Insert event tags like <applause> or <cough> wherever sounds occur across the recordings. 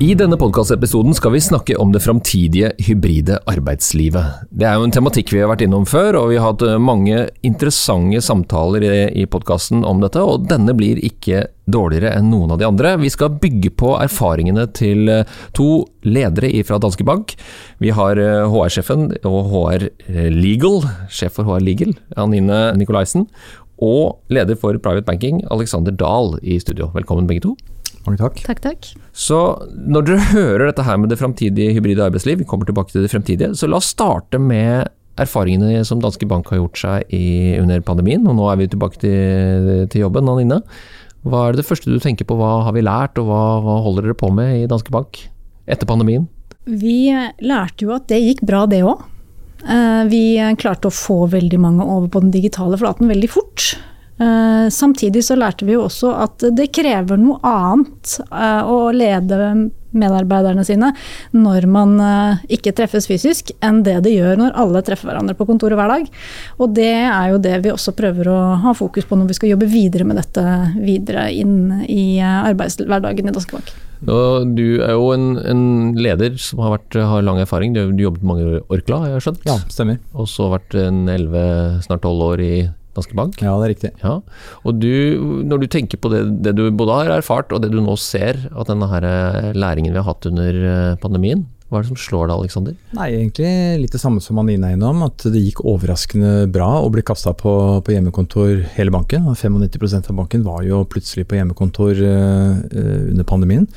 I denne podkastepisoden skal vi snakke om det framtidige hybride arbeidslivet. Det er jo en tematikk vi har vært innom før, og vi har hatt mange interessante samtaler i, podkasten om dette, og denne blir ikke dårligere enn noen av de andre. Vi skal bygge på erfaringene til to ledere fra Danske Bank. Vi har HR-sjefen og HR Legal, sjef for HR Legal, Anine Nikolaisen, og leder for Private Banking, Alexander Dahl, i studio. Velkommen begge to. Mange takk. Takk, takk. Så når dere hører dette her med det framtidige hybride arbeidsliv, vi kommer tilbake til det fremtidige, så la oss starte med erfaringene som Danske Bank har gjort seg i, under pandemien. Og nå er vi tilbake til, til jobben, Anine. Hva er det første du tenker på, hva har vi lært, og hva, hva holder dere på med i Danske Bank etter pandemien? Vi lærte jo at det gikk bra, det òg. Vi klarte å få veldig mange over på den digitale flaten veldig fort. Samtidig så lærte vi jo også at det krever noe annet å lede medarbeiderne sine når man ikke treffes fysisk, enn det det gjør når alle treffer hverandre på kontoret hver dag. Og det er jo det vi også prøver å ha fokus på når vi skal jobbe videre med dette videre inn i arbeidshverdagen i Danske Bank. Og du er jo en, en leder som har, vært, har, lang erfaring. Du har jobbet mange år i Orkla, har jeg skjønt? Ja, stemmer. Og så vært en 11, snart 12 år i Danske Bank? Ja, det er riktig. Ja. Og du, når du tenker på det, det, du både har erfart og det du nå ser av denne her læringen vi har hatt under pandemien, hva er det som slår deg, Aleksander? Nei, Egentlig litt det samme som Anine er innom, at det gikk overraskende bra å bli kasta på, på, hjemmekontor hele banken. 95% av banken var jo plutselig på hjemmekontor uh, under pandemien.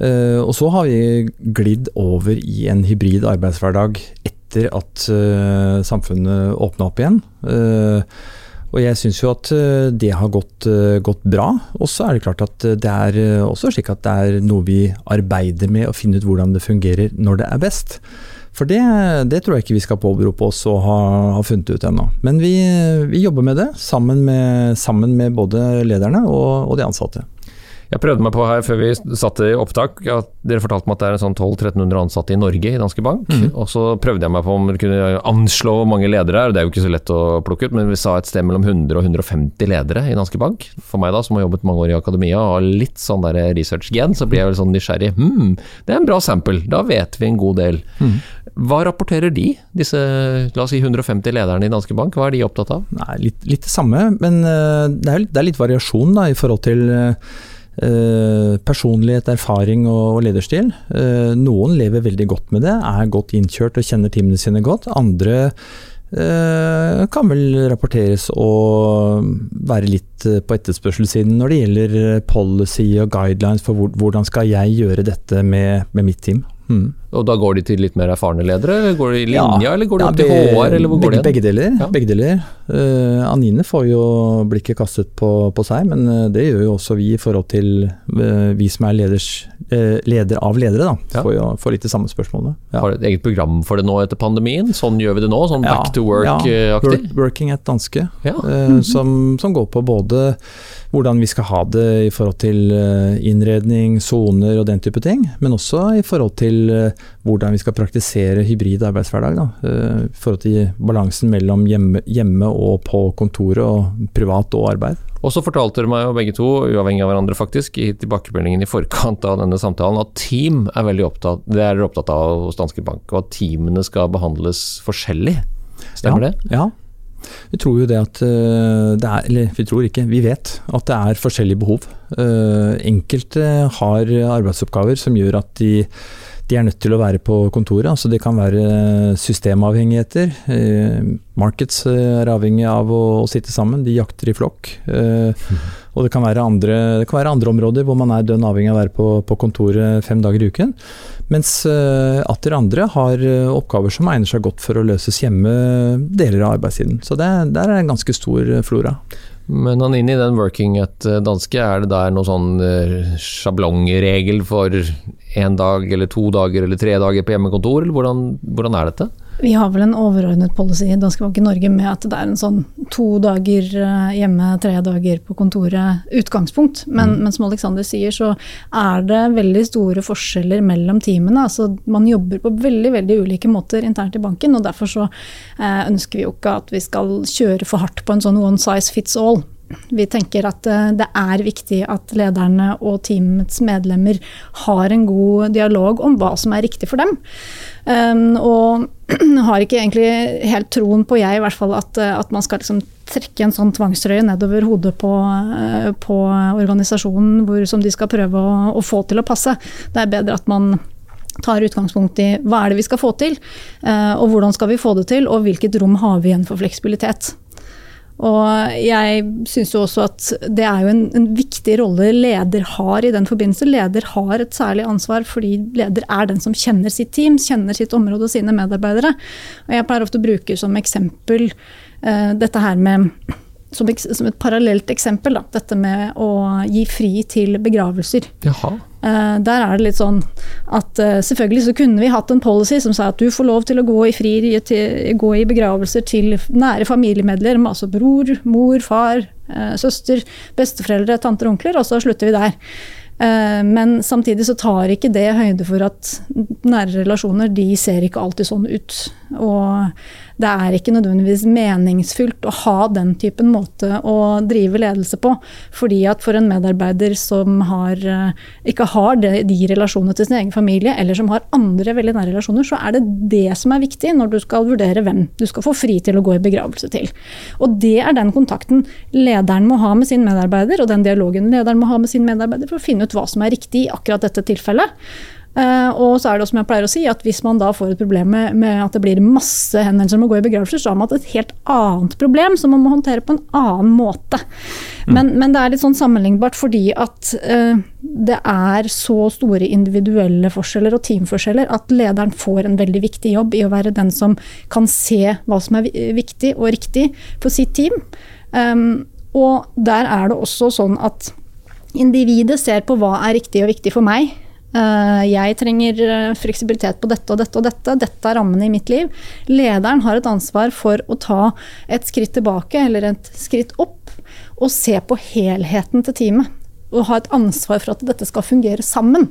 Uh, og så har vi glidd over i en hybrid arbeidshverdag etter at uh, samfunnet åpna opp igjen. Og jeg syns jo at det har gått, gått bra. Og så er det klart at det er også slik at det er noe vi arbeider med å finne ut hvordan det fungerer når det er best. For det, det tror jeg ikke vi skal påberope oss å ha, ha funnet ut ennå. Men vi, vi, jobber med det sammen med, sammen med både lederne og, og de ansatte. Jeg prøvde meg på her før vi satte i opptak at dere fortalte meg at det er sånn 1200-1300 ansatte i Norge i Danske Bank. Mm. Og så prøvde jeg meg på om dere kunne anslå hvor mange ledere er. Det er jo ikke så lett å plukke ut, men vi sa et sted mellom 100 og 150 ledere i Danske Bank. For meg da, som har jobbet mange år i akademia og har litt sånn der research-gen, så blir jeg vel sånn nysgjerrig. Hm, det er en bra sample, da vet vi en god del. Mm. Hva rapporterer de, disse la oss si 150 lederne i Danske Bank? Hva er de opptatt av? Nei, litt, litt det samme, men det er, det er litt variasjon da, i forhold til Uh, personlighet, erfaring og, og lederstil. Uh, noen lever veldig godt med det, er godt innkjørt og kjenner teamene sine godt. Andre uh, kan vel rapporteres å være litt på etterspørselssiden når det gjelder policy og guidelines for hvor, hvordan skal jeg gjøre dette med, med mitt team. Mm. Og da går de til litt mer erfarne ledere? Går de i linja, ja, eller går de ja, opp til HR, eller hvor begge, går de? Begge deler. Ja. Begge deler. Uh, Anine får jo blikket kastet på, på seg, men uh, det gjør jo også vi i forhold til uh, vi som er leders, leder av ledere. da, får jo får litt de samme spørsmålene. Har du et eget program for det nå etter pandemien? Sånn gjør vi det nå? Sånn back to work-aktig? Work, working at danske, mm. som, som går på både hvordan vi skal ha det i forhold til innredning, soner og den type ting, men også i forhold til hvordan vi skal praktisere hybrid arbeidshverdag. Da, I forhold til balansen mellom hjemme, hjemme, og på kontoret, og privat og arbeid. Og så fortalte dere meg jo begge to, uavhengig av hverandre faktisk, i tilbakemeldingen i forkant av denne samtalen, at team er veldig opptatt, det er dere opptatt av hos Danske Bank, og at teamene skal behandles forskjellig. Stemmer ja, det? Ja, vi tror jo det at det er Eller vi tror ikke, vi vet at det er forskjellige behov. Enkelte har arbeidsoppgaver som gjør at de de er nødt til å være på kontoret. altså Det kan være systemavhengigheter. Markets er avhengig av å, sitte sammen, de jakter i flokk. Og det kan, andre, det kan være andre områder hvor man er dønn avhengig av å være på, på kontoret fem dager i uken. Mens atter andre har oppgaver som egner seg godt for å løses hjemme deler av arbeidstiden. Så det, der er en ganske stor flora. Men han inn i den working at danske, er det der noen sånn sjablongregel for én dag eller to dager eller tre dager på hjemmekontor, eller hvordan, hvordan er dette? Vi har vel en overordnet policy i Danske Bank i Norge med at det er en sånn to dager eh, hjemme, tre dager på kontoret utgangspunkt. Men, mm. men som Alexander sier, så er det veldig store forskjeller mellom teamene. Altså, man jobber på veldig veldig ulike måter internt i banken, og derfor så eh, ønsker vi jo ikke at vi skal kjøre for hardt på en sånn one size fits all. Vi tenker at eh, det er viktig at lederne og teamets medlemmer har en god dialog om hva som er riktig for dem. Um, og <clears throat> har ikke egentlig helt troen på, jeg i hvert fall, at, eh, at man skal liksom trekke en sånn tvangstrøye nedover hodet på, eh, på organisasjonen hvor, som de skal prøve å, å, få til å passe. Det er bedre at man tar utgangspunkt i hva er det vi skal få til, og hvordan skal vi få det til, og hvilket rom har vi igjen for fleksibilitet. Og jeg syns jo også at det er jo en, en, viktig rolle leder har i den forbindelse. Leder har et særlig ansvar fordi leder er den som kjenner sitt team, kjenner sitt område og sine medarbeidere. Og jeg pleier ofte å bruke som eksempel uh, dette her med som, et parallelt eksempel, da, dette med å gi fri til begravelser. Jaha. Uh, der er det litt sånn at uh, selvfølgelig så kunne vi hatt en policy som sa at du får lov til å gå i fri, gå i begravelser til nære familiemedlemmer, altså bror, mor, far, uh, søster, besteforeldre, tanter og onkler, og så slutter vi der. Men samtidig så tar ikke det høyde for at nære relasjoner de ser ikke alltid sånn ut. Og det er ikke nødvendigvis meningsfylt å ha den typen måte å drive ledelse på. Fordi at for en medarbeider som har, eh, ikke har de, de relasjonene til sin egen familie, eller som har andre veldig nære relasjoner, så er det det som er viktig når du skal vurdere hvem du skal få fri til å gå i begravelse til. Og det er den kontakten lederen må ha med sin medarbeider, og den dialogen lederen må ha med sin medarbeider for å finne ut hva som er riktig i akkurat dette tilfellet. Uh, og så er det som jeg pleier å si, at hvis man da får et problem med, med at det blir masse henvendelser om å gå i begravelser, så har man et helt annet problem som man må håndtere på en annen måte. Mm. Men, men, det er litt sånn sammenlignbart fordi at uh, det er så store individuelle forskjeller og teamforskjeller at lederen får en veldig viktig jobb i å være den som kan se hva som er viktig og riktig for sitt team. Um, og der er det også sånn at individet ser på hva er riktig og viktig for meg Eh, jeg trenger eh, fleksibilitet på dette og dette og dette. Dette er rammene i mitt liv. Lederen har et ansvar for å ta et skritt tilbake eller et skritt opp og se på helheten til teamet. Og ha et ansvar for at dette skal fungere sammen.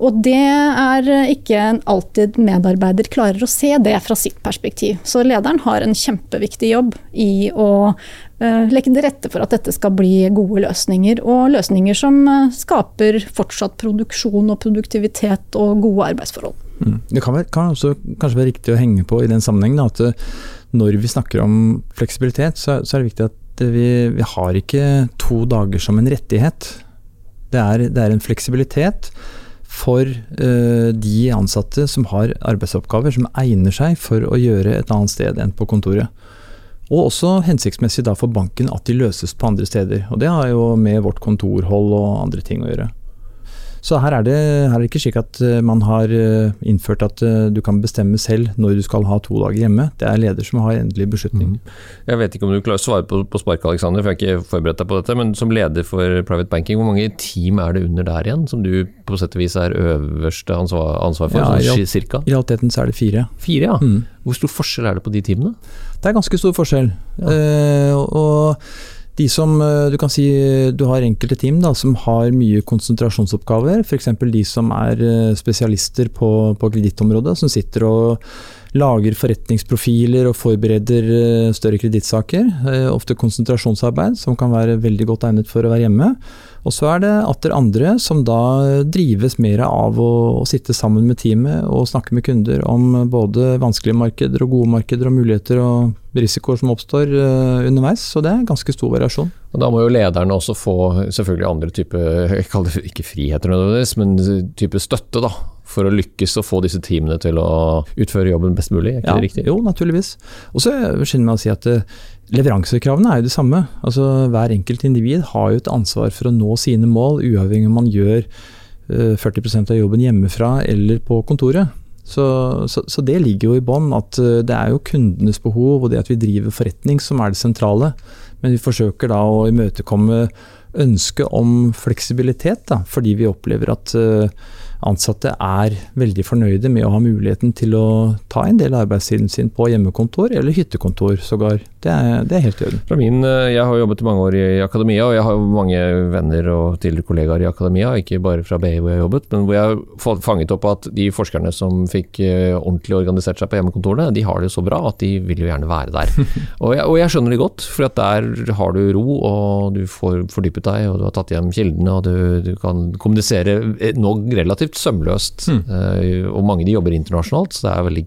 Og det er ikke alltid medarbeider klarer å se det fra sitt perspektiv. Så lederen har en kjempeviktig jobb i å legge til rette for at dette skal bli gode løsninger. Og løsninger som uh, skaper fortsatt produksjon og produktivitet og gode arbeidsforhold. Mm. Det kan, være, kan også kanskje være riktig å henge på i den sammenhengen at uh, når vi snakker om fleksibilitet, så, så er det viktig at vi, vi, har ikke to dager som en rettighet. Det er, det er en fleksibilitet for uh, de ansatte som har arbeidsoppgaver som egner seg for å gjøre et annet sted enn på kontoret. Og også hensiktsmessig for banken at de løses på andre steder. Og det har jo med vårt kontorhold og andre ting å gjøre. Så her er, det, her er det ikke slik at eh, man har eh, innført at eh, du kan bestemme selv når du skal ha to dager hjemme. Det er leder som har endelig beslutning. Mm. Jeg vet ikke om du klarer å svare på, på spark, Alexander, for jeg har ikke forberedt deg på dette. Men som leder for Private Banking, hvor mange team er det under der igjen, som du på sett og vis er øverste ansvar, ansvar for? Ja, sånn, cirka? I realiteten så er det fire. Fire, ja. Mm. Hvor stor forskjell er det på de teamene? Det er ganske stor forskjell. Ja. Uh, og de som eh, du kan si du har enkelte team da, som har mye konsentrasjonsoppgaver, f.eks. de som er eh, spesialister på, på kredittområdet, som sitter og lager forretningsprofiler og forbereder eh, større kredittsaker. Ofte konsentrasjonsarbeid, som kan være veldig godt egnet for å være hjemme. Og så er det atter andre som da drives mer av å, å, sitte sammen med teamet og snakke med kunder om både vanskelige markeder og gode markeder og muligheter og risikoer som oppstår uh, underveis. Så det er ganske stor variasjon. Og Da må jo lederne også få selvfølgelig andre typer, jeg kaller det ikke friheter nødvendigvis, men type støtte da, for å lykkes og få disse teamene til å utføre jobben best mulig, er ikke ja, det riktig? Jo, naturligvis. Og så skynder jeg meg å si at uh, Leveransekravene er jo det samme. Altså, hver enkelt individ har jo et ansvar for å nå sine mål, uavhengig om man gjør 40 eh, av jobben hjemmefra eller på kontoret. Så, så, så det ligger jo i bånn at eh, det er jo kundenes behov og det at vi driver forretning som er det sentrale. Men vi forsøker da å imøtekomme ønsket om fleksibilitet, da, fordi vi opplever at, eh, ansatte er veldig fornøyde med å ha muligheten til å ta en del av arbeidstiden sin på hjemmekontor eller hyttekontor sågar. Det er, det er helt i orden. Eh, jeg har jobbet mange år i akademia, og jeg har mange venner og tidligere kollegaer i akademia, ikke bare fra BI hvor jeg har jobbet, men hvor jeg har fanget opp at de forskerne som fikk eh, ordentlig organisert seg på hjemmekontorene, de har det så bra at de vil jo gjerne være der. <laughs> og, jeg, og jeg skjønner det godt, for der har du ro, og du får fordypet deg, og du har tatt hjem kildene, og du, du kan kommunisere eh, nå relativt sømløst. Mm. Og mange de jobber internasjonalt, så det er veldig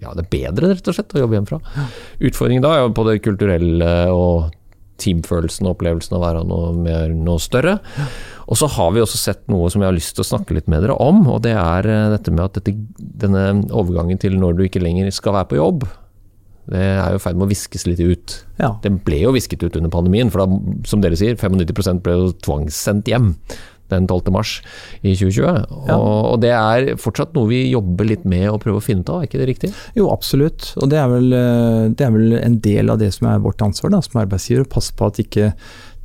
ja, det er bedre rett og slett å jobbe hjemmefra. Utfordringen da er på det kulturelle og teamfølelsen og opplevelsen av å være noe, mer, noe større. Og så har vi også sett noe som jeg har lyst til å snakke litt med dere om, og det er eh, dette med at dette, denne overgangen til når du ikke lenger skal være på jobb, det er jo i ferd med å viskes litt ut. Ja. Det ble jo visket ut under pandemien, for da, som dere sier, 95 ble jo tvangssendt hjem den 12. mars i 2020. Ja. Og, og, det er fortsatt noe vi jobber litt med og prøver å finne ut av, er ikke det riktig? Jo, absolutt. Og det er vel, eh, det er vel en del av det som er vårt ansvar da, som arbeidsgiver, å passe på at ikke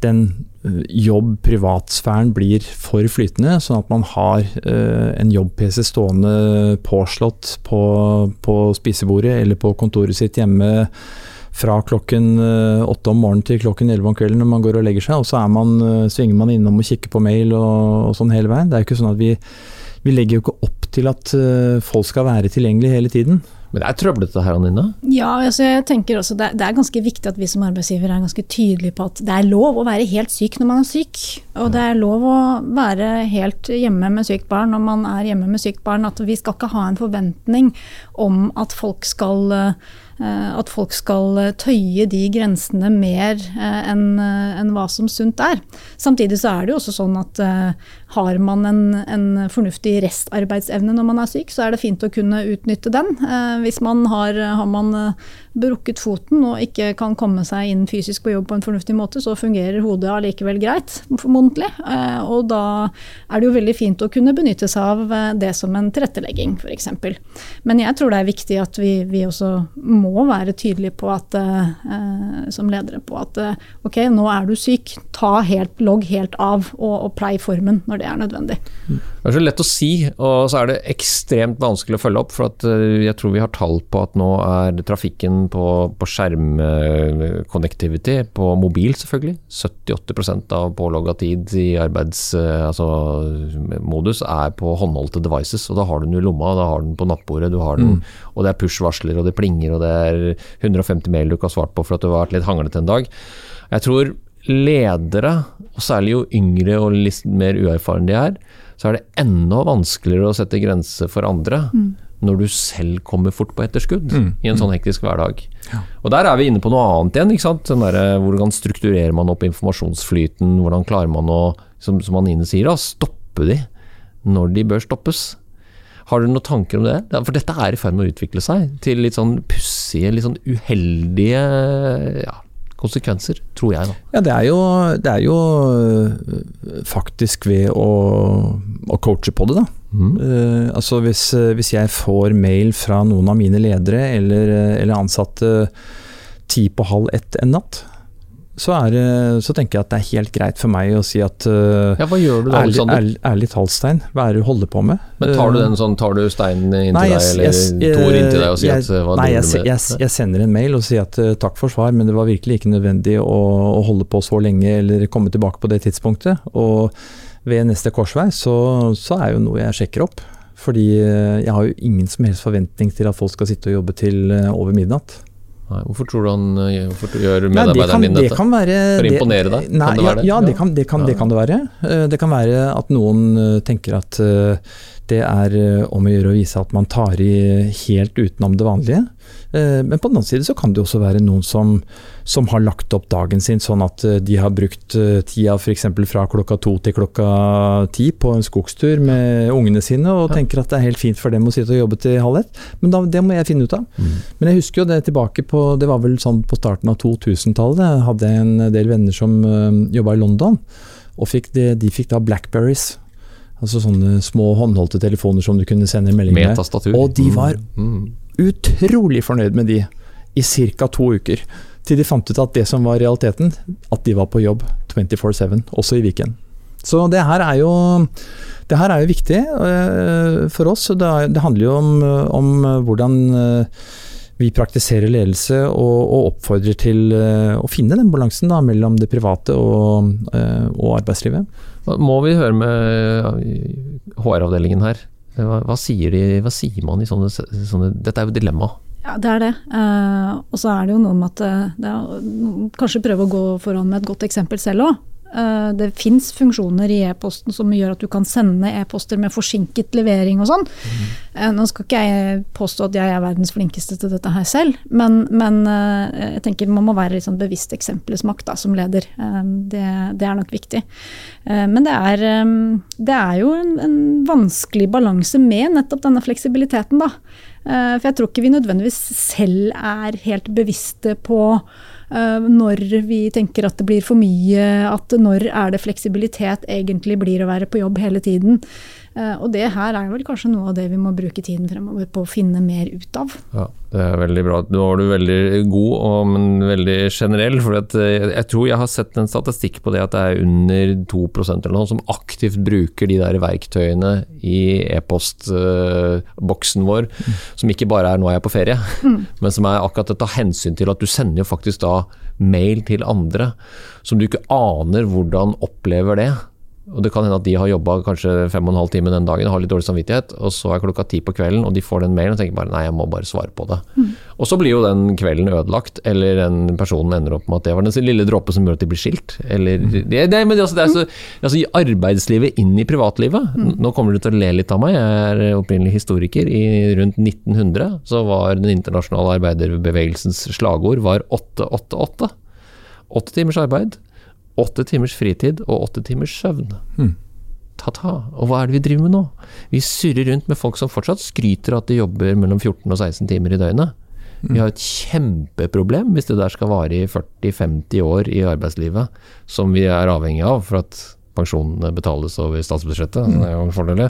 den eh, jobb-privatsfæren blir for flytende, sånn at man har uh, en jobb-PC stående påslått på, på spisebordet eller på kontoret sitt hjemme fra klokken eh, åtte om morgenen til klokken elleve om kvelden når man går og legger seg, og så man, eh, svinger man innom og kikker på mail og, og, sånn hele veien. Det er jo ikke sånn at vi, vi legger jo ikke opp til at eh, folk skal være tilgjengelige hele tiden. Men det er trøblete her, Anina? Ja, altså jeg tenker også det, det, er ganske viktig at vi som arbeidsgiver er ganske tydelige på at det er lov å være helt syk når man er syk. Og det er lov å være helt hjemme med sykt barn når man er hjemme med sykt barn. At vi skal ikke ha en forventning om at folk skal at folk skal eh, tøye de grensene mer eh, enn hva som sunt er. Samtidig så er det jo også sånn at har man en, en, fornuftig restarbeidsevne når man er syk, så er det fint å kunne utnytte den. Hvis man har, har man brukket foten og ikke kan komme seg inn fysisk på jobb på en fornuftig måte, så fungerer hodet allikevel greit, formodentlig. Og da er det jo veldig fint å kunne benytte seg av det som en tilrettelegging, f.eks. Men jeg tror det er viktig at vi, vi også må være tydelige på at, eh, som ledere på at eh, ok, nå er du syk, ta helt, logg helt av og, og plei formen når det er nødvendig. Det er så lett å si, og så er det ekstremt vanskelig å følge opp. For at eh, jeg tror vi har tall på at nå er trafikken på, på skjermconnectivity, på mobil selvfølgelig, 78% av pålogga tid i arbeidsmodus altså, er på håndholdte devices. Og da har du den i lomma, da har du den på nattbordet, du har den, mm. og det er push-varsler, og det plinger, og det er 150 mail du ikke har svart på for at du har vært litt hanglete en dag. Jeg tror ledere, og særlig jo yngre og litt mer uerfarne de er, så er det enda vanskeligere å sette grenser for andre. Mm. Når du selv kommer fort på etterskudd mm. i en sånn hektisk hverdag. Ja. Og Der er vi inne på noe annet igjen. ikke sant? Der, hvordan strukturerer man opp informasjonsflyten? Hvordan klarer man å, som, som Anine sier, da, stoppe de når de bør stoppes? Har du noen tanker om det? For dette er i ferd med å utvikle seg til litt sånn pussige, litt sånn uheldige ja, konsekvenser, tror jeg. da. Ja, det er jo, det er jo øh, faktisk ved å, å, coache på det, da. Mm. Uh, altså hvis, hvis, jeg får mail fra noen av mine ledere eller, eller ansatte ti på halv ett en natt, så, er, så, tenker jeg at det er helt greit for meg å si at uh, Ja, Hva gjør du da, ærlig, ærlig, ærlig talt, Stein. Hva er det du holder på med? Men Tar du den sånn, tar du steinen inntil nei, jeg, deg, eller Tor inntil deg og sier jeg, at hva nei, jeg, du med? Jeg, jeg, sender en mail og sier at uh, takk for svar, men det var virkelig ikke nødvendig å, å, holde på så lenge eller komme tilbake på det tidspunktet. Og ved neste korsvei så, så er jo noe jeg sjekker opp. Fordi uh, jeg har jo ingen som helst forventning til at folk skal sitte og jobbe til over midnatt. Nei, hvorfor tror du han eh, hvorfor gjør medarbeideren din dette? Være, For å imponere deg? Nei, kan det være det? Ja, det kan det, kan, det kan det være. Eh, det kan være at noen eh, tenker at det er om å gjøre å vise at man tar i helt utenom det vanlige. Eh, men på den annen side så kan det også være noen som, som har lagt opp dagen sin sånn at eh, de har brukt eh, tida f.eks. fra klokka to til klokka ti på en skogstur med ungene sine, og tenker at det er helt fint for dem å sitte og jobbe til halv ett. Men da, det må jeg finne ut av. Mm. Men jeg husker jo det tilbake på Det var vel sånn på starten av 2000-tallet. Jeg hadde en del venner som jobba i London, og fikk de, de fikk da Blackberries. Altså sånne små håndholdte telefoner som du kunne sende melding med. med. Og de var mm. Utrolig fornøyd med de i ca. to uker. Til de fant ut at det som var realiteten, at de var på jobb 24-7, også i Viken. Så det her er jo her er jo viktig øh, for oss. Det, er, handler jo om, om hvordan øh, vi praktiserer ledelse og, og oppfordrer til øh, å finne den balansen da, mellom det private og, og arbeidslivet. Må vi høre med HR-avdelingen her? Hva, hva, sier de, hva sier man i sånne, sånne Dette er jo dilemma. Ja, det er det. Eh, og så er det jo noe med at det er, Kanskje prøve å gå foran med et godt eksempel selv òg. Eh, det fins funksjoner i e-posten som gjør at du kan sende e-poster med forsinket levering og sånn. Mm. Nå skal ikke jeg påstå at jeg er verdens flinkeste til dette her selv, men, men eh, jeg tenker man må være litt sånn bevisst eksempelets makt da, som leder. Det, det, er nok viktig. Men det er, det er jo en, en vanskelig balanse med nettopp denne fleksibiliteten, da. For jeg tror ikke vi nødvendigvis selv er helt bevisste på når vi tenker at det blir for mye, at når er det fleksibilitet egentlig blir å være på jobb hele tiden. Eh, og det her er vel kanskje noe av det vi må bruke tiden fremover på å finne mer ut av. Ja, Det er veldig bra. Nå var du veldig god, men veldig generell. For eh, jeg tror jeg har sett en statistikk på det at det er under 2% eller noe som aktivt bruker de der verktøyene i e-postboksen vår, mm. som ikke bare er 'nå er jeg på ferie', mm. men som er akkurat å ta hensyn til at du sender jo faktisk da mail til andre som du ikke aner hvordan opplever det. Og Det kan hende at de har jobba kanskje fem og en halv time den dagen og har litt dårlig samvittighet, og så er klokka ti på kvelden og de får den mailen og tenker bare nei, jeg må bare svare på det. Mm. Og så blir jo den kvelden ødelagt, eller den personen ender opp med at det var den lille dråpe som gjorde at de blir skilt. Eller, mm. det, det, men det, altså, det er så, altså, arbeidslivet inn i privatlivet. Mm. Nå kommer du til å le litt av meg, jeg er opprinnelig historiker. I rundt 1900 så var den internasjonale arbeiderbevegelsens slagord var 888. Åtte timers arbeid åtte timers fritid og åtte timers søvn. Hmm. Ta-ta. Og hva er det vi driver med nå? Vi surrer rundt med folk som fortsatt skryter at de jobber mellom 14 og 16 timer i døgnet. Vi har et kjempeproblem hvis det der skal vare i 40-50 år i arbeidslivet, som vi er avhengig av for at pensjonene betales over statsbudsjettet. Mm. Det er jo en fordel.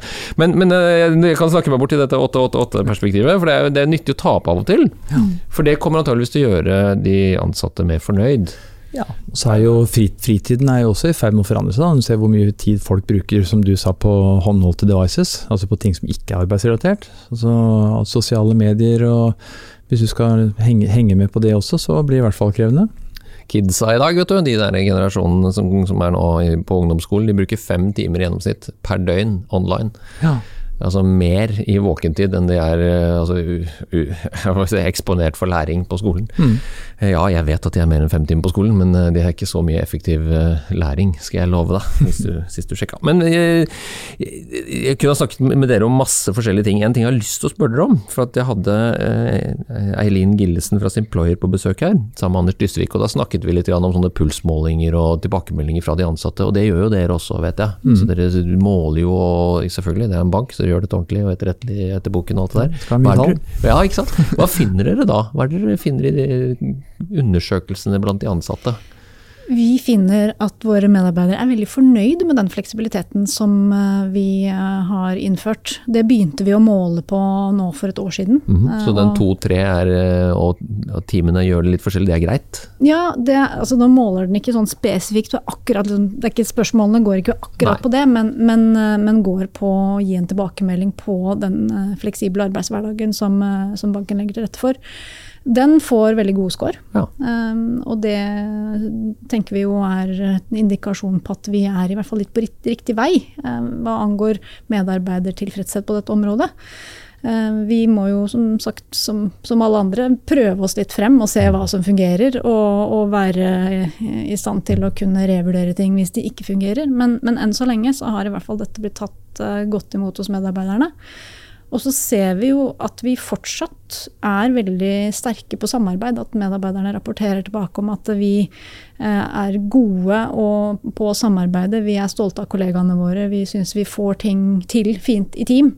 Men, men, eh, jeg kan snakke meg bort i dette 8-8-8-perspektivet, for det er, det er nyttig å tape av og til. Ja. For det kommer antageligvis til å gjøre de ansatte mer fornøyd. Ja, så er jo Fritiden er jo også i ferd med å forandre seg. da. Du ser hvor mye tid folk bruker som du sa, på håndholdte devices, altså på ting som ikke er arbeidsrelatert. Altså Sosiale medier og Hvis du skal henge, henge, med på det også, så blir det i hvert fall krevende. Kidsa i dag, vet du, de der generasjonene som, som er nå på ungdomsskolen, de bruker fem timer i gjennomsnitt per døgn online. Ja altså mer i våkentid enn de er eh, altså, u, u, <laughs> eksponert for læring på skolen. Mm. Eh, ja, jeg vet at de er mer enn fem timer på skolen, men eh, de har ikke så mye effektiv læring, skal jeg love deg, <laughs> hvis du, sist du sjekka. Men jeg, jeg, kunne ha snakket med dere om masse forskjellige ting. En ting jeg har lyst til å spørre dere om, for at jeg hadde Eileen Gillesen fra Simployer på besøk her, sammen med Anders Dysvik, og da snakket vi litt om sånne pulsmålinger og tilbakemeldinger fra de ansatte, og det gjør jo dere også, vet jeg. Mm. Så dere måler jo, selvfølgelig, det er en bank, så dere gjør dette ordentlig og etterrettelig etter boken og alt det der. Dere, ja, ikke sant? Hva finner dere da? Hva er det dere finner i de undersøkelsene blant de ansatte? Vi finner at våre medarbeidere er veldig fornøyd med den fleksibiliteten som eh, vi eh, har innført. Det begynte vi å måle på nå for et år siden. Mm -hmm. Så den to-tre og timene gjør det litt forskjellig, det er greit? Ja, det, altså, nå måler den ikke sånn spesifikt akkurat liksom, det er ikke Spørsmålene går ikke akkurat Nei. på det, men, men, men, går på å gi en tilbakemelding på den fleksible arbeidshverdagen som, som banken legger til rette for. Den får veldig gode score. Ja. Um, og det tenker vi jo er en indikasjon på at vi er i hvert fall litt på riktig vei um, hva angår medarbeidertilfredshet på dette området. Um, vi må jo som sagt, som, som, alle andre, prøve oss litt frem og se hva som fungerer. Og, og være i stand til å kunne revurdere ting hvis de ikke fungerer. Men, men enn så lenge så har i hvert fall dette blitt tatt uh, godt imot hos medarbeiderne. Og så ser vi jo at vi fortsatt er veldig sterke på samarbeid. At medarbeiderne rapporterer tilbake om at vi eh, er gode på å samarbeide. Vi er stolte av kollegaene våre. Vi syns vi får ting til fint i team.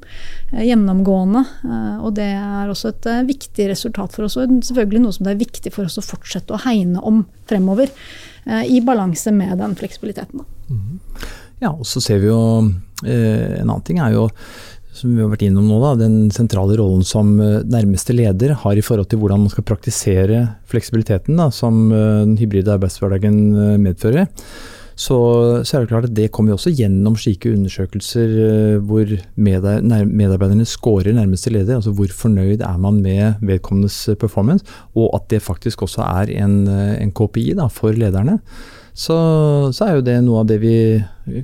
Eh, gjennomgående. Eh, og det er også et viktig resultat for oss. Og selvfølgelig noe som det er viktig for oss å fortsette å hegne om fremover. I balanse med den fleksibiliteten. Mm. Ja, og så ser vi jo En annen ting er jo som vi har vært innom nå, da, den sentrale rollen som eh, nærmeste leder har i forhold til hvordan man skal praktisere fleksibiliteten da, som eh, den hybride arbeidshverdagen eh, medfører. Så, så er det klart at det kommer også gjennom slike undersøkelser hvor medarbeiderne scorer nærmeste leder. Altså hvor fornøyd er man med vedkommendes performance, og at det faktisk også er en, en KPI da, for lederne. Så, så er jo det noe av det vi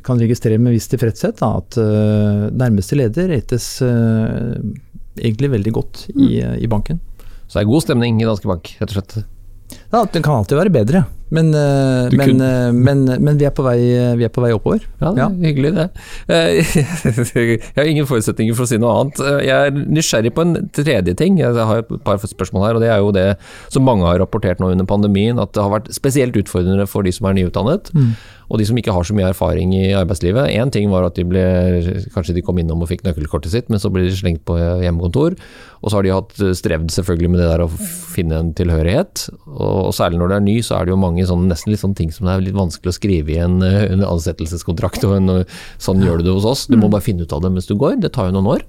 kan registrere med viss tilfredshet. Da, at uh, nærmeste leder rates uh, egentlig veldig godt i, i banken. Så det er god stemning i Danske Bank, rett og slett. Ja, Den kan alltid være bedre, men, eh, men, eh, men, men vi, er på vei, vi er på vei oppover. Ja, det er hyggelig det. Eh, <laughs> Jeg har ingen forutsetninger for å si noe annet. Jeg er nysgjerrig på en tredje ting. Jeg har et par spørsmål her, og det er jo det som mange har rapportert nå under pandemien, at det har vært spesielt utfordrende for de som er nyutdannet, og de som ikke har så mye erfaring i arbeidslivet. Én ting var at de ble, kanskje de kom innom og fikk nøkkelkortet sitt, men så ble de slengt på hjemmekontor. Og så har de hatt strevd selvfølgelig med det der å finne en tilhørighet. Og særlig når det er ny, så er det jo mange sånn, nesten litt sånne ting som det er litt vanskelig å skrive i en, eh, <laughs> en ansettelseskontrakt. og en, sånn gjør du det hos oss. Du må bare finne ut av det mens du går. Det tar jo noen år.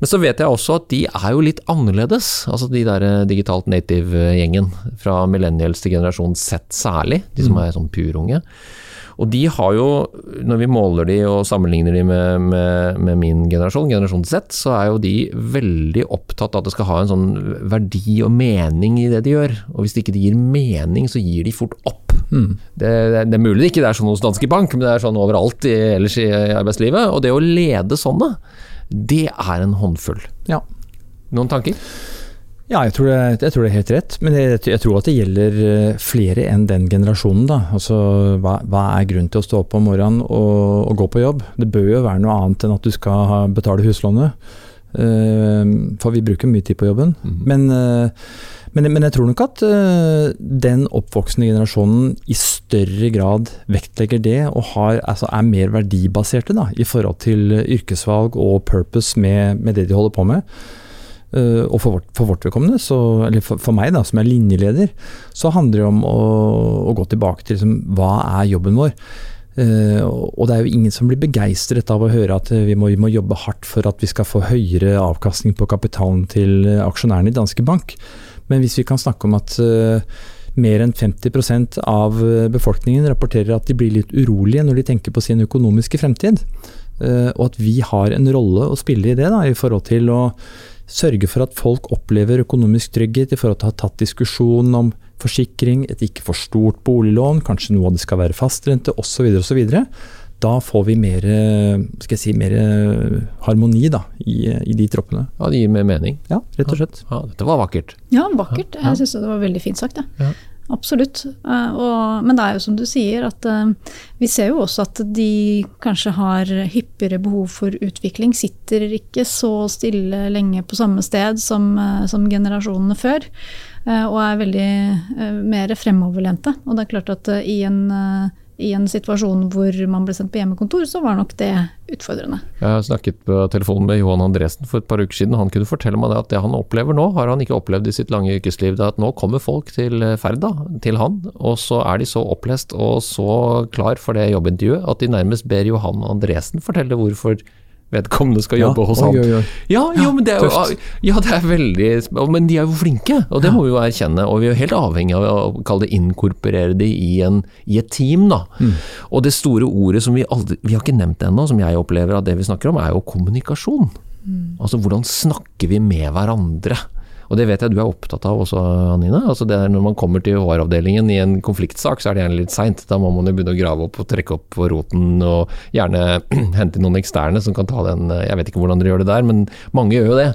Men så vet jeg også at de er jo litt annerledes, altså de der eh, digitalt native-gjengen. Fra millennials til generasjon Z særlig, de som er sånn purunge. Og de har jo, når vi måler de og sammenligner de med, med, med min generasjon, generasjon Z, så er jo de veldig opptatt av at det skal ha en sånn verdi og mening i det de gjør. Og hvis det ikke gir mening, så gir de fort opp. Det, det, det er mulig det ikke er sånn hos Danske Bank, men det er sånn overalt i, ellers i arbeidslivet. Og det å lede sånne, det er en håndfull. Ja. Noen tanker? Ja, jeg tror, det, jeg tror det er helt rett. Men jeg, jeg tror at det gjelder eh, flere enn den generasjonen. da. Altså, hva, hva er grunnen til å stå opp om morgenen og, og gå på jobb? Det bør jo være noe annet enn at du skal betale huslånet. Uh, for vi bruker mye tid på jobben. Men, uh, men, men jeg tror nok at uh, den oppvoksende generasjonen i større grad vektlegger det, og har, altså er mer verdibaserte da, i forhold til yrkesvalg og purpose med, med det de holder på med. Uh, og for vårt, for vårt vedkommende, så, eller for, for meg da, som er linjeleder, så handler det om å, å gå tilbake til liksom, hva er jobben vår. Uh, og det er jo ingen som blir begeistret av å høre at uh, vi må, vi må jobbe hardt for at vi skal få høyere avkastning på kapitalen til uh, aksjonærene i Danske Bank. Men hvis vi kan snakke om at mer enn 50% av befolkningen rapporterer at de blir litt urolige når de tenker på sin økonomiske fremtid, og at vi har en rolle å spille i det da, i forhold til å sørge for at folk opplever økonomisk trygghet i forhold til å ha tatt diskusjon om forsikring, et ikke for stort boliglån, kanskje noe av det skal være fastrente osv. osv. Da får vi mer, skal jeg si, mer harmoni da, i, i de troppene. Ja, det gir mer mening. Ja, rett og slett. Ja, dette var vakkert. Ja, vakkert. Jeg syns det var veldig fint sagt, jeg. Absolutt. Eh, og, men det er jo som du sier, at eh, vi ser jo også at de kanskje har hyppigere behov for utvikling. Sitter ikke så stille lenge på samme sted som, eh, som generasjonene før. Og er veldig mer fremoverlente. Og det er klart at i en i en situasjon hvor man ble sendt på hjemmekontor, så var nok det utfordrende. Jeg har snakket på telefonen med Johan Andresen for et par uker siden. Han kunne fortelle meg at det han opplever nå, har han ikke opplevd i sitt lange yrkesliv. Det er at nå kommer folk til ferd til han, og så er de så opplest og så klar for det jobbintervjuet at de nærmest ber Johan Andresen fortelle hvorfor vedkommende skal jobbe hos han. oi, oi, oi. Ja, jo, men det er jo ja, det er veldig Men de er jo flinke, og det må vi jo erkjenne. Og vi er jo helt avhengig av å kalle det inkorporere de i, en, i et team, da. Og det store ordet som vi aldri Vi har ikke nevnt det ennå, som jeg opplever at det vi snakker om, er jo kommunikasjon. Altså hvordan snakker vi med hverandre? Og det vet jeg du er opptatt av også, Anine. Altså når man kommer til HR-avdelingen i en konfliktsak, så er det gjerne litt seint. Da må man jo begynne å grave opp og trekke opp roten, og gjerne <clears throat> hente noen eksterne som kan ta den Jeg vet ikke hvordan dere gjør det der, men mange gjør jo det.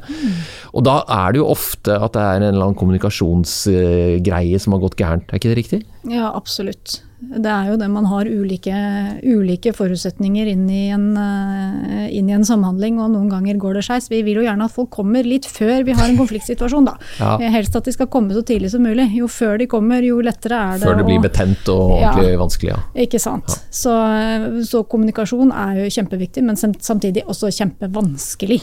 Og da er det jo ofte at det er en eller annen kommunikasjonsgreie som har gått gærent, er ikke det riktig? Ja, absolutt. Det er jo det man har ulike, ulike forutsetninger inn i, en, eh, inn i en samhandling, og noen ganger går det skeis. Vi vil jo gjerne at folk kommer litt før vi har en konfliktsituasjon, da. <laughs> Ja. Helst at de skal komme så tidlig som mulig. Jo før de kommer, jo lettere er det Før det blir og, betent og Ja. vanskelig, ja. Ikke sant. Så, så kommunikasjon er jo kjempeviktig, men samtidig også kjempevanskelig.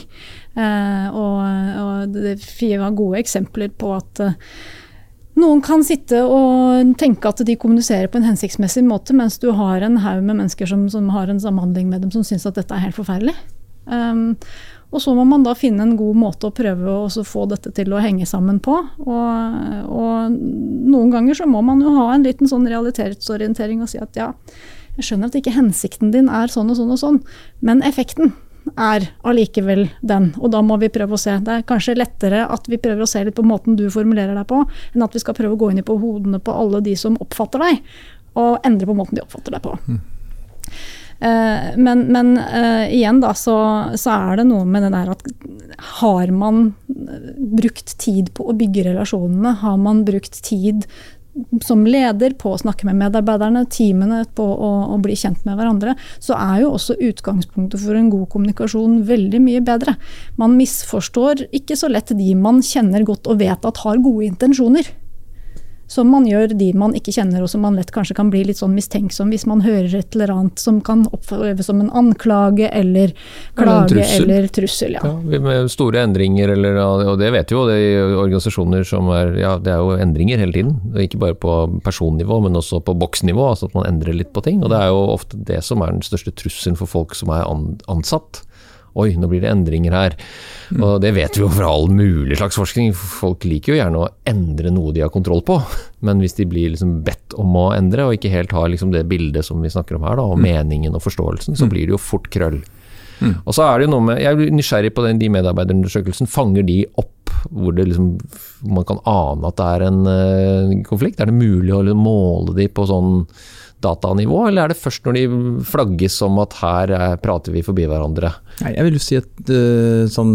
Eh, og, og det Fie har gode eksempler på at eh, noen kan sitte og tenke at de kommuniserer på en hensiktsmessig måte, mens du har en haug med mennesker som, som har en samhandling med dem som syns at dette er helt forferdelig. Um, og så må man da finne en god måte å prøve å få dette til å henge sammen på. Og, og noen ganger så må man jo ha en liten sånn realitetsorientering og si at ja, Jeg skjønner at ikke hensikten din er sånn og sånn og sånn, men effekten er allikevel den. Og da må vi prøve å se. Det er kanskje lettere at vi prøver å se litt på måten du formulerer deg på, enn at vi skal prøve å gå inn i på hodene på alle de som oppfatter deg, og endre på måten de oppfatter deg på. Mm. Uh, men, men uh, igjen da, så, så, er det noe med det der at har man brukt tid på å bygge relasjonene? Har man brukt tid som leder på å snakke med medarbeiderne, teamene på å, å, bli kjent med hverandre, så er jo også utgangspunktet for en god kommunikasjon veldig mye bedre. Man misforstår ikke så lett de man kjenner godt og vet at har gode intensjoner som man gjør de man ikke kjenner, og som man lett kanskje kan bli litt sånn mistenksom hvis man hører et eller annet som kan oppleves som en anklage eller klage trussel. eller trussel. Ja. ja. med store endringer, eller, og det vet vi jo det er organisasjoner som er Ja, det er jo endringer hele tiden. Ikke bare på personnivå, men også på boksnivå. Altså at man endrer litt på ting. Og det er jo ofte det som er den største trusselen for folk som er ansatt. Oi, nå blir det endringer her. Mm. Og det vet vi jo fra all mulig slags forskning. Folk liker jo gjerne å endre noe de har kontroll på. Men hvis de blir liksom bedt om å endre, og ikke helt har liksom det bildet som vi snakker om her, da, og mm. meningen og forståelsen, så mm. blir det jo fort krøll. Mm. Og så er det jo noe med, Jeg blir nysgjerrig på den, de medarbeiderundersøkelsen. Fanger de opp hvor det liksom, man kan ane at det er en uh, konflikt? Er det mulig å måle de på sånn datanivå, eller er det først når de flagges om at her er, prater vi forbi hverandre? Nei, jeg vil jo si at uh, sånn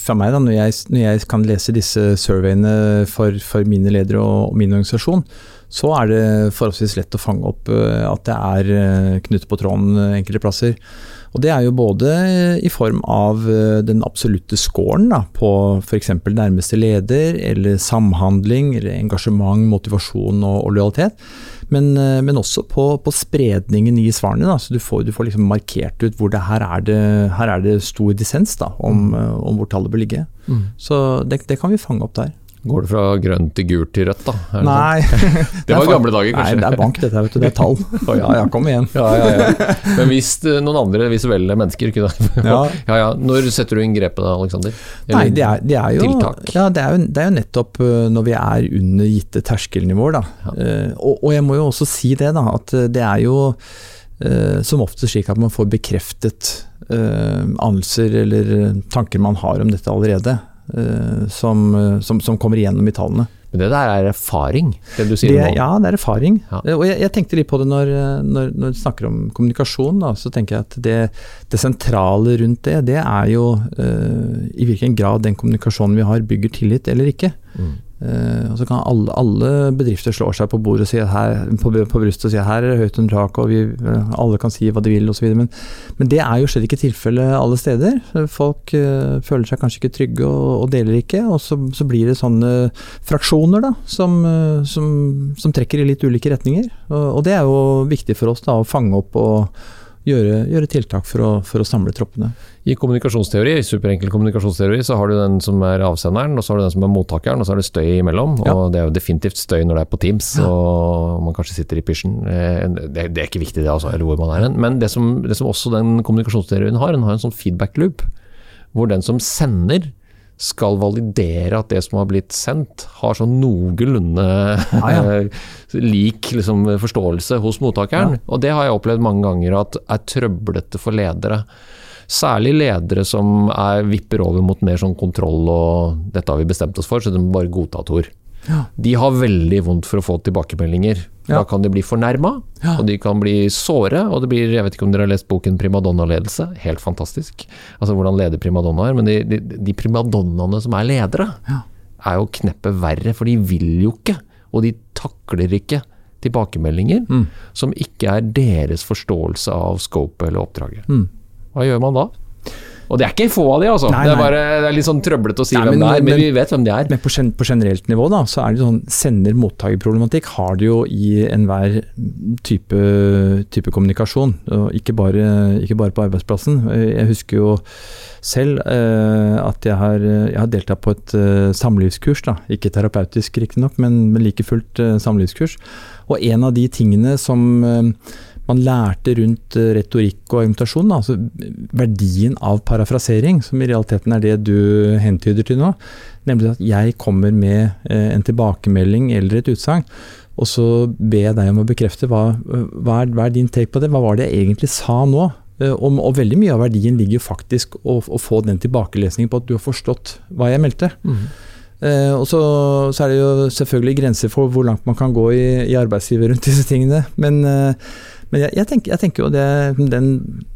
fra meg, da, når jeg, når jeg, kan lese disse surveyene for, for mine ledere og, min organisasjon, så er det forholdsvis lett å fange opp uh, at det er knuter på tråden enkelte plasser. Og Det er jo både i form av den absolutte scoren da, på f.eks. nærmeste leder, eller samhandling, eller engasjement, motivasjon og, og lojalitet men, eh, men også på, på, spredningen i svarene. Da. Så du får, du får liksom markert ut hvor det her er det, her er det stor dissens da, om, mm. Eh, om, hvor tallet bør ligge. Mm. Så det, det, kan vi fange opp der. Går det fra grønt til gult til rødt, da? Nei. <laughs> Det, <laughs> det var gamle dager, kanskje? Nei, det er bank dette, vet du. Det er tall. <laughs> Oh, ja, ja, kom igjen. Ja, ja, ja. Men hvis eh, noen andre visuelle mennesker kunne ja. ja, ja. Når setter du inn grepet da, Aleksander? Nei, det er, det er, jo, tiltak? Ja, det er jo, det er jo nettopp eh, når vi er under gitte terskelnivåer, da. Ja. og, og, jeg må jo også si det, da. At det er jo som ofte slik at man får bekreftet anelser eller tanker man har om dette allerede. Eh, som, eh, som, som, kommer igjennom i tallene. Men det der er erfaring, det du sier det, nå? Ja, det er erfaring. Ja. Eh, og jeg, jeg, tenkte litt på det når, når, når, du snakker om kommunikasjon. Da, så tenker jeg at det, det sentrale rundt det, det er jo uh, i hvilken grad den kommunikasjonen vi har bygger tillit eller ikke. Mm. Uh, og så kan alle, alle, bedrifter slå seg på bordet og si her, på, på, brystet og si at her er det høyt under taket, og vi, uh, alle kan si hva de vil osv. Men, men det er jo slett ikke tilfellet alle steder. Folk uh, føler seg kanskje ikke trygge og, og deler ikke. Og så, så, blir det sånne fraksjoner da, som, som, som, trekker i litt ulike retninger. Og, og, det er jo viktig for oss da, å fange opp og gjøre, gjøre tiltak for å, for å, samle troppene. I kommunikasjonsteori, superenkel kommunikasjonsteori, så har du den som er avsenderen, og så har du den som er mottakeren, og så er det støy imellom. Ja. Og det er jo definitivt støy når det er på Teams ja. og man kanskje sitter i pysjen. Eh, det, det, er ikke viktig det, altså, eller hvor man er hen. Men det som, det som også den kommunikasjonsteorien har, den har en sånn feedback loop. Hvor den som sender skal validere at det som har blitt sendt, har sånn noenlunde ja, ja. <laughs> lik liksom, forståelse hos mottakeren. Ja. Og det har jeg opplevd mange ganger at er trøblete for ledere. Særlig ledere som er, vipper over mot mer sånn kontroll og 'dette har vi bestemt oss for', så de må bare godta Tor. Ja. De har veldig vondt for å få tilbakemeldinger. Da kan de bli fornærma, og de kan bli såre. Og det blir, jeg vet ikke om dere har lest boken 'Primadonna-ledelse'? Helt fantastisk. Altså hvordan lede primadonnaer. Men de, de, de primadonnaene som er ledere, er jo kneppet verre, for de vil jo ikke. Og de takler ikke tilbakemeldinger mm. som ikke er deres forståelse av scopet eller oppdraget. Mm. Hva gjør man da? Og det er ikke få av de, altså. Nei, nei. Det, er bare, det er litt sånn trøblete å si nei, hvem men, det er, men, men, vi vet hvem de er. Men på, på generelt nivå da, så er det sånn sender-mottaker-problematikk har det jo i enhver type, type kommunikasjon. Ikke bare, ikke bare, på arbeidsplassen. Jeg husker jo selv eh, at jeg har, jeg har, deltatt på et uh, samlivskurs. da, Ikke terapeutisk riktignok, men, men like fullt uh, samlivskurs. Og en av de tingene som uh, man lærte rundt eh, retorikk og argumentasjon, altså verdien av parafrasering, som i realiteten er det du hentyder til nå. Nemlig at jeg kommer med eh, en tilbakemelding eller et utsagn. Og så ber jeg deg om å bekrefte hva, hva, er, hva er din take på det? Hva var det jeg egentlig sa nå? Eh, Og, og veldig mye av verdien ligger faktisk å, å få den tilbakelesningen på at du har forstått hva jeg meldte. Eh, og så, så er det jo selvfølgelig grenser for hvor langt man kan gå i, i arbeidslivet rundt disse tingene. Men, eh, men jeg, jeg, tenker, jeg tenker jo det, den,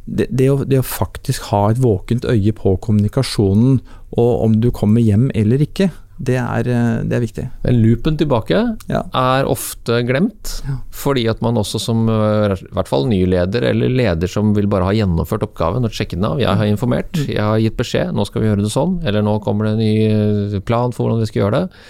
det, det, å, det å faktisk ha et våkent øye på kommunikasjonen, og om du kommer hjem eller ikke, det er, eh, det er viktig. Den loopen tilbake Ja. er ofte glemt, fordi at man også som øh, i hvert fall ny leder, eller leder som vil bare ha gjennomført oppgaven og sjekket den av, jeg har informert, jeg har gitt beskjed, nå skal vi gjøre det sånn, eller nå kommer det en ny øh, plan for hvordan vi skal gjøre det.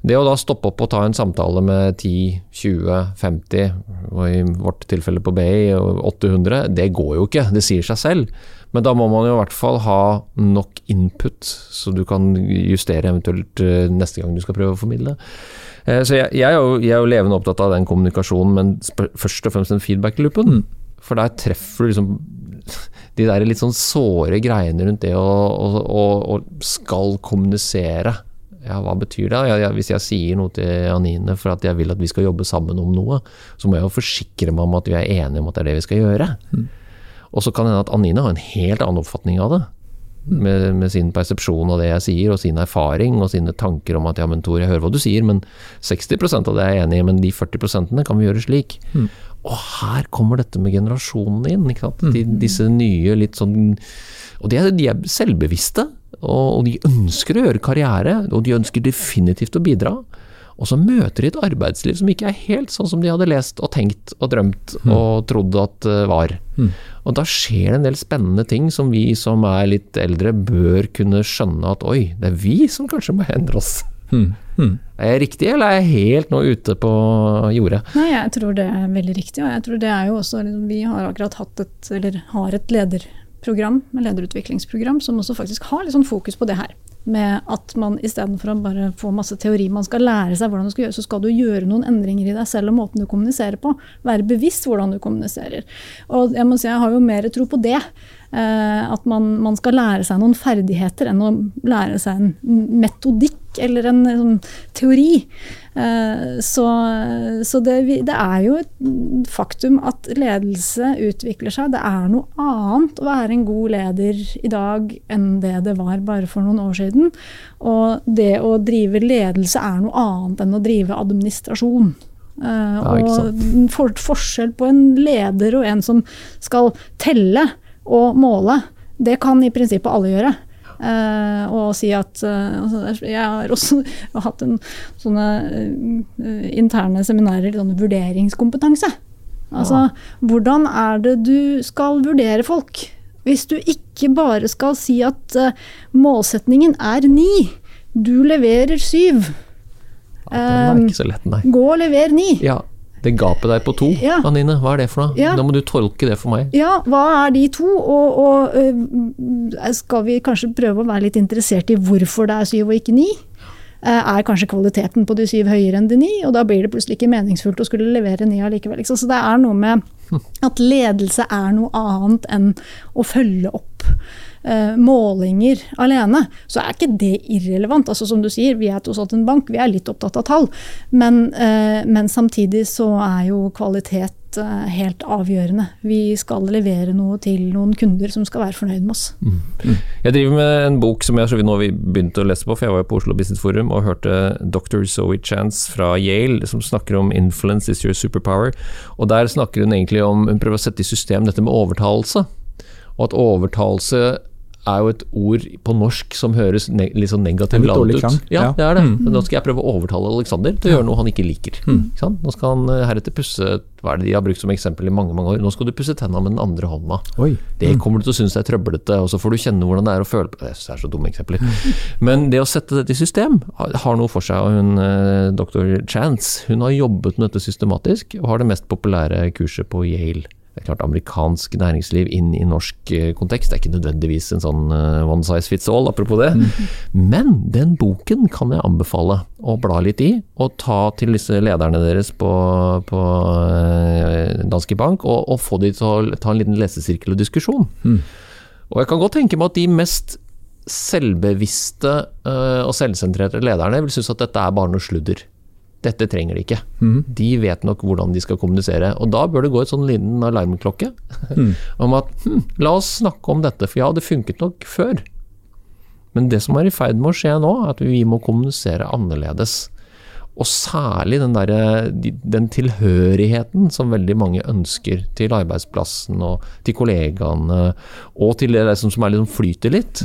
Det å da stoppe opp og ta en samtale med 10, 20, 50, og i vårt tilfelle på BI 800, det går jo ikke, det sier seg selv. Men da må man jo i hvert fall ha nok input, så du kan justere eventuelt øh, neste gang du skal prøve å formidle. Eh, Så jeg, jeg, er jo, jeg er jo levende opptatt av den kommunikasjonen, men først og fremst den feedback-loopen. For der treffer du liksom <laughs> de der litt sånn såre greiene rundt det å, å, å, å skal kommunisere. Ja, hva betyr det? Jeg, jeg, hvis jeg sier noe til Anine for at jeg vil at vi skal jobbe sammen om noe, så må jeg jo forsikre meg om at vi er enige om at det er det vi skal gjøre. Og så kan det hende at Anine har en helt annen oppfatning av det. Med, med sin persepsjon av det jeg sier, og sin erfaring og sine tanker om at ja, men Tor, jeg hører hva du sier, men 60% av det er jeg enig i, men de 40% kan vi gjøre slik. Og her kommer dette med generasjonene inn. Ikke sant? De, disse nye litt sånn Og de er, de er selvbevisste, og, de ønsker å gjøre karriere, og de ønsker definitivt å bidra. Og så møter de et arbeidsliv som ikke er helt sånn som de hadde lest og tenkt og drømt og trodd at det var. Og da skjer det en del spennende ting som vi som er litt eldre bør kunne skjønne at oi, det er vi som kanskje må endre oss. Er jeg riktig, eller er jeg helt nå ute på jordet? Nei, jeg tror det er veldig riktig. Og jeg tror det er jo også liksom, Vi har akkurat hatt et, eller har et lederprogram, med lederutviklingsprogram, som også faktisk har litt sånn fokus på det her. Med at man istedenfor å bare få masse teori man skal lære seg hvordan du skal gjøre, så skal du gjøre noen endringer i deg selv og måten du kommuniserer på. Være bevisst hvordan du kommuniserer. Og jeg må si jeg har jo mer tro på det. Eh, at man, man skal lære seg noen ferdigheter enn å lære seg en metodikk eller en sånn teori. Eh, så så det, det er jo et faktum at ledelse utvikler seg. Det er noe annet å være en god leder i dag enn det det var bare for noen år siden. Og det å drive ledelse er noe annet enn å drive administrasjon. Eh, Ja, og for, forskjell på en leder og en som skal telle og måle, det kan i prinsippet alle gjøre. Uh, og si at altså, Jeg har også <laughs> hatt en, sånne uh, interne seminarer, sånn vurderingskompetanse. Altså, hvordan er det du skal vurdere folk? Hvis du ikke bare skal si at målsetningen er ni, du leverer syv. Den er ikke så lett, nei. Gå og lever ni. Ja, det gapet der på to, Ja. Anine, hva er det for noe? Ja. Da må du tolke det for meg. Ja, hva er de to? Og, og øh, skal vi kanskje prøve å være litt interessert i hvorfor det er syv og ikke ni? Eh, Er kanskje kvaliteten på de syv høyere enn de ni, og da blir det plutselig ikke meningsfullt å skulle levere ni allikevel. Liksom. Så det er noe med at ledelse er noe annet enn å følge opp eh, målinger alene. Så er ikke det irrelevant. Altså Som du sier, vi er tross alt en bank, vi er litt opptatt av tall. Men, eh, men samtidig så er jo kvalitet eh, helt avgjørende. Vi skal levere noe til noen kunder som skal være fornøyd med oss. Jeg driver med en bok som jeg så vidt nå vi begynte å lese på, for jeg var jo på Oslo Business Forum og hørte Dr. Zoe Chance fra Yale som snakker om 'influence is your superpower'. Og der snakker hun egentlig om Hun prøver å sette i system dette med overtalelse. Og at overtalelse er jo et ord på norsk som høres ne litt sånn negativt ladet ut. klang, Ja, det er det. Men Nå skal jeg prøve å overtale Alexander til å gjøre noe han ikke liker. Ikke sant? Nå skal han eh, heretter pusse Hva er det de har brukt som eksempel i mange mange år? Nå skal du pusse tenna med den andre hånda. Oi. Det kommer du til å synes er trøblete, og så får du kjenne hvordan det er å føle på det. Jeg synes det er så dumme eksempler. Men det å sette dette i system har har noe for seg. og hun, eh, Dr. Chance hun har jobbet med dette systematisk, og har det mest populære kurset på Yale. Det er klart Amerikansk næringsliv inn i norsk eh, kontekst det er ikke nødvendigvis en sånn eh, one size fits all, apropos det. Men den boken kan jeg anbefale å bla litt i, og ta til disse lederne deres på, på eh, Danske Bank, og, og få de til å ta en liten lesesirkel og diskusjon. Og jeg kan godt tenke meg at de mest selvbevisste og selvsentrerte lederne vil synes at dette er bare noe sludder. Dette trenger de ikke. De vet nok hvordan de skal kommunisere. Og da bør det gå et sånn liten alarmklokke <laughs> om at hm, la oss snakke om dette, for ja, det funket nok før. Men det som er i ferd med å skje nå, er at vi må kommunisere annerledes. Og særlig den, der, den tilhørigheten som veldig mange ønsker til arbeidsplassen og til kollegaene, og til det som, som er liksom flyter litt,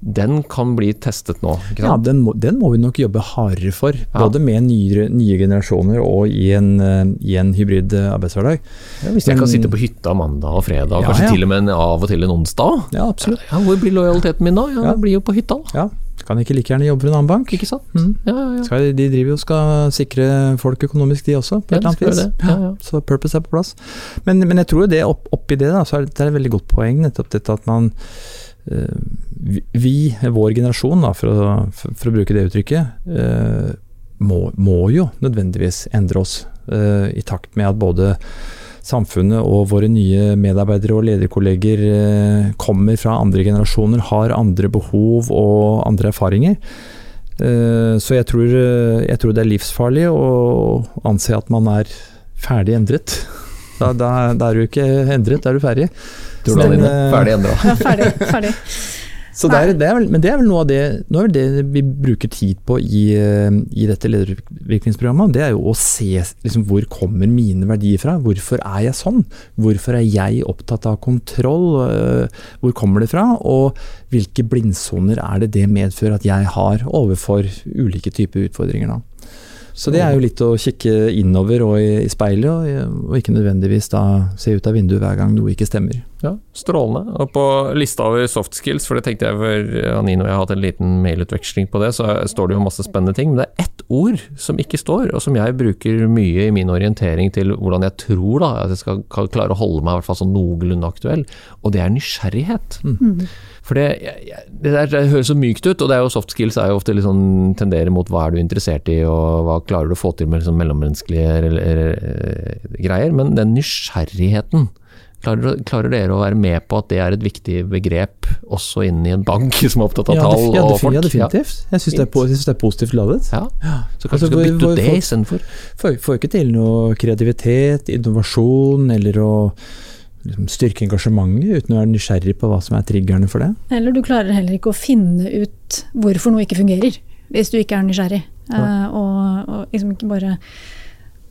den kan bli testet nå. Ja, den må, den må vi nok jobbe hardere for. Både med nye, nye generasjoner og i en, eh, i en hybrid eh, arbeidshverdag. Ja, hvis jeg Men- kan sitte på hytta mandag og fredag, og Ja, kanskje ja. til og med en, av og til en onsdag. Ja, absolutt. Ja, hvor blir lojaliteten min da? Ja, Ja. Det blir jo på hytta. Ja, Kan ikke like gjerne jobbe for en annen bank. Ikke sant? Mm. Ja, ja, ja. Skal, de driver jo og skal sikre folk økonomisk, de også, på Ja, et eller annet vis. Ja, ja. Så purpose er på plass. Men, men jeg tror jo det opp, oppi det, da, så er det, det er et veldig godt poeng, nettopp dette at man eh, vi, vår generasjon, da, for, å, for, å bruke det uttrykket, eh, må, må jo nødvendigvis endre oss eh, i takt med at både samfunnet og våre nye medarbeidere og lederkolleger eh, kommer fra andre generasjoner, har andre behov og andre erfaringer. Eh, Så jeg tror, eh, jeg tror det er livsfarlig å anse at man er ferdig endret. Da, da, da er du ikke endret, da er du ferdig. Tror du Men, eh, Ferdig endra. Ja, ferdig. ferdig. Så det er, det er vel, men det er vel noe av det, noe av det vi bruker tid på i, eh, i dette ledervirkningsprogrammet. Det er jo å se liksom, hvor kommer mine verdier fra. Hvorfor er jeg sånn? Hvorfor er jeg opptatt av kontroll? Eh, Hvor kommer det fra? Og hvilke blindsoner er det det medfører at jeg har overfor ulike typer utfordringer? da? Så det er jo litt å kikke innover og i, i speilet, og, og ikke nødvendigvis da se ut av vinduet hver gang noe ikke stemmer. Ja, Strålende. Og på lista over soft skills, for det tenkte jeg for Anine og jeg har hatt en liten mailutveksling på det, så står det jo masse spennende ting. Men det er ett ord som ikke står, og som jeg bruker mye i min orientering til hvordan jeg tror da, at jeg skal klare å holde meg i hvert fall sånn noenlunde aktuell, og det er nysgjerrighet. For det, jeg- jeg- det, der, det høres så mykt ut, og det er jo soft skills er jo ofte litt sånn tenderer mot hva er du interessert i, og hva klarer du å få til med liksom mellommenneskelige re- greier. Men den nysgjerrigheten, klarer, klarer dere å være med på at det er et viktig begrep også innen i en bank <laughs> som er opptatt av Ja, tall ja, og folk? ja, definitivt. Jeg syns det, po- jeg synes det er positivt ladet. Ja. ja. Så kanskje Altså, vi skal bytte ut det folk- istedenfor? Får, får ikke til noe kreativitet, innovasjon eller å liksom, styrke engasjementet uten å være nysgjerrig på hva som er triggerne for det. Eller du klarer heller ikke å finne ut hvorfor noe ikke fungerer, hvis du ikke er nysgjerrig. Eh, og, og liksom ikke bare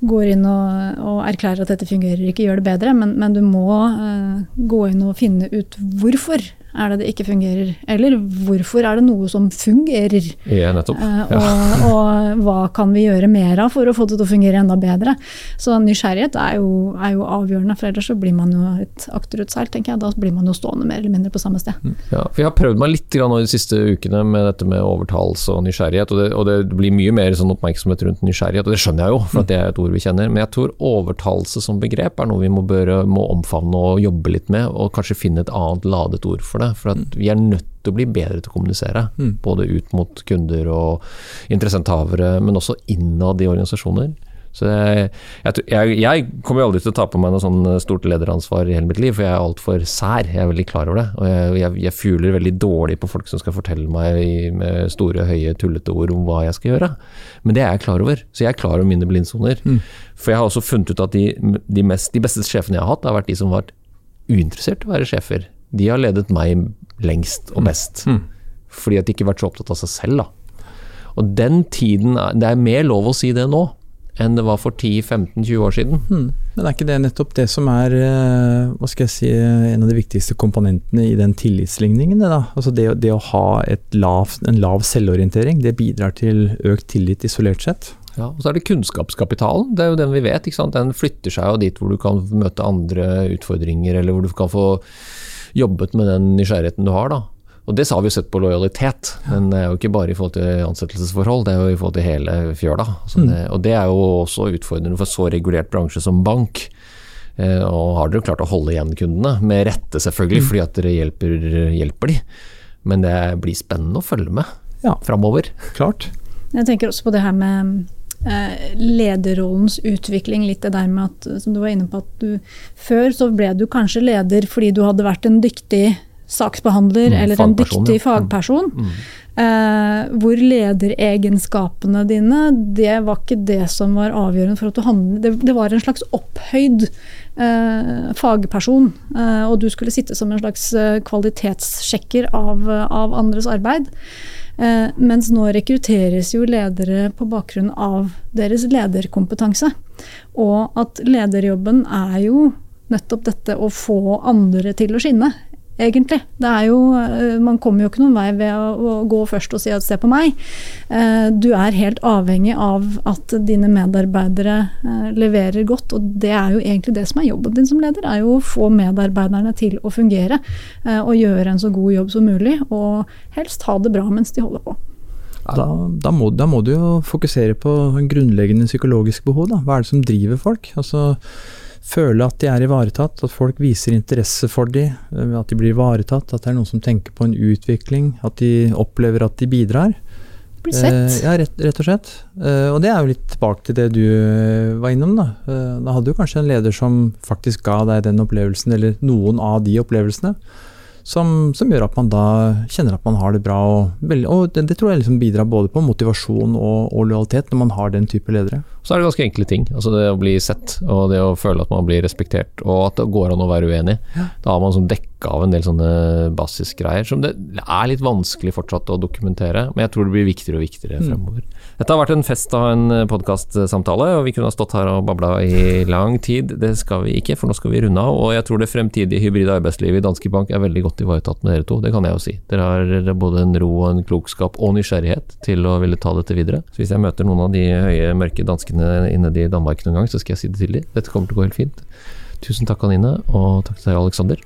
går inn og, og erklærer at dette fungerer ikke, gjør det bedre, men, men du må uh, gå inn og finne ut hvorfor er det det ikke fungerer, eller hvorfor er det noe som fungerer. Ja, nettopp. Eh, Ja. og, og hva kan vi gjøre mer av for å få det til å fungere enda bedre. Så nysgjerrighet er jo, er jo avgjørende, for ellers så blir man jo et akterutseilt, tenker jeg. Da blir man jo stående mer eller mindre på samme sted. Ja, for Jeg har prøvd meg litt grann nå de siste ukene med dette med overtalelse og nysgjerrighet. Og det, og det blir mye mer sånn oppmerksomhet rundt nysgjerrighet, og det skjønner jeg jo, for det er et ord vi kjenner. Men jeg tror overtalelse som begrep er noe vi må, børe, må omfavne og jobbe litt med, og kanskje finne et annet ladet ord for det. For at vi er nødt til å bli bedre til å kommunisere. Både ut mot kunder og interessenthavere, men også innad i organisasjoner. Så jeg, jeg, jeg, kommer aldri til å ta på meg noe sånn stort lederansvar i hele mitt liv, for jeg er altfor sær. Jeg er veldig klar over det. Og jeg, jeg, jeg fuler veldig dårlig på folk som skal fortelle meg i, med store, høye, tullete ord om hva jeg skal gjøre. Men det er jeg klar over. Så jeg er klar over mine blindsoner. For jeg har også funnet ut at de, de, mest, de beste sjefene jeg har hatt, har vært de som har vært uinteressert i å være sjefer. De har ledet meg lengst og best. Fordi at de ikke har vært så opptatt av seg selv. Da. Og den tiden Det er mer lov å si det nå enn det var for 10-15-20 år siden. Men er ikke det nettopp det som er eh, hva skal jeg si, en av de viktigste komponentene i den tillitsligningen? Det, da? Altså det, det å ha et lav, en lav selvorientering, det bidrar til økt tillit isolert sett. Ja, og så er det kunnskapskapitalen. Det er jo den vi vet. ikke sant? Den flytter seg jo dit hvor du kan møte andre utfordringer, eller hvor du kan få jobbet med den nysgjerrigheten du har. da. Og Det har vi jo sett på lojalitet, men det er jo ikke bare i forhold til ansettelsesforhold, det er jo i forhold til hele fjøla. Så det, og det er jo også utfordrende for så regulert bransje som bank. Eh, og har dere klart å holde igjen kundene, med rette selvfølgelig, fordi at dere hjelper, hjelper de. Men det blir spennende å følge med Ja. framover. Klart. Jeg tenker også på det her med lederrollens utvikling. Litt det der med at, som du var inne på, at du før så ble du kanskje leder fordi du hadde vært en dyktig saksbehandler Mm, eller en dyktig ja. Mm. fagperson. Eh, hvor lederegenskapene dine, det var ikke det som var avgjørende for at du handlet Det, det var en slags opphøyd eh, fagperson, eh, og du skulle sitte som en slags eh, kvalitetssjekker av, av andres arbeid. Eh, mens nå rekrutteres jo ledere på bakgrunn av deres lederkompetanse. Og at lederjobben er jo nettopp dette å få andre til å skinne, egentlig. Det er jo, eh, man kommer jo ikke noen vei ved å, å gå først og si at se på meg. Eh, Du er helt avhengig av at dine medarbeidere eh, leverer godt, og det er jo egentlig det som er jobben din som leder. er jo å få medarbeiderne til å fungere og gjøre en så god jobb som mulig, og helst ha det bra mens de holder på. Da, da, må, da må du jo fokusere på en grunnleggende psykologisk behov. Da. Hva er det som driver folk? Altså, føle at de er ivaretatt, at folk viser interesse for dem, eh, at de blir ivaretatt, at det er noen som tenker på en utvikling, at de opplever at de bidrar. Blir sett. Eh, ja, rett, rett og slett. Eh, og det er jo litt tilbake til det du var innom. Da Da hadde du kanskje en leder som faktisk ga deg den opplevelsen, eller noen av de opplevelsene, som, som gjør at man da kjenner at man har det bra. Og, og det, det tror jeg liksom bidrar både på motivasjon og, og lojalitet når man har den type ledere. Så er det ganske enkle ting. Altså det å bli sett, og det å føle at man blir respektert, og at det går an å være uenig. Da har man sånn dekka av en del sånne basisgreier som det er litt vanskelig fortsatt å dokumentere, men jeg tror det blir viktigere og viktigere fremover. Dette har vært en fest av en podkastsamtale, og vi kunne ha stått her og babla i lang tid. Det skal vi ikke, for nå skal vi runde av. Og jeg tror det fremtidige hybride arbeidslivet i Danske Bank er veldig godt ivaretatt med dere to, det kan jeg jo si. Dere har både en ro og en klokskap og nysgjerrighet til å ville ta dette videre. Så hvis jeg møter noen av de høye, mørke danskene inne i Danmark noen gang, så skal jeg si det til dem. Dette kommer til å gå helt fint. Tusen takk, Anine, og takk til deg, Aleksander.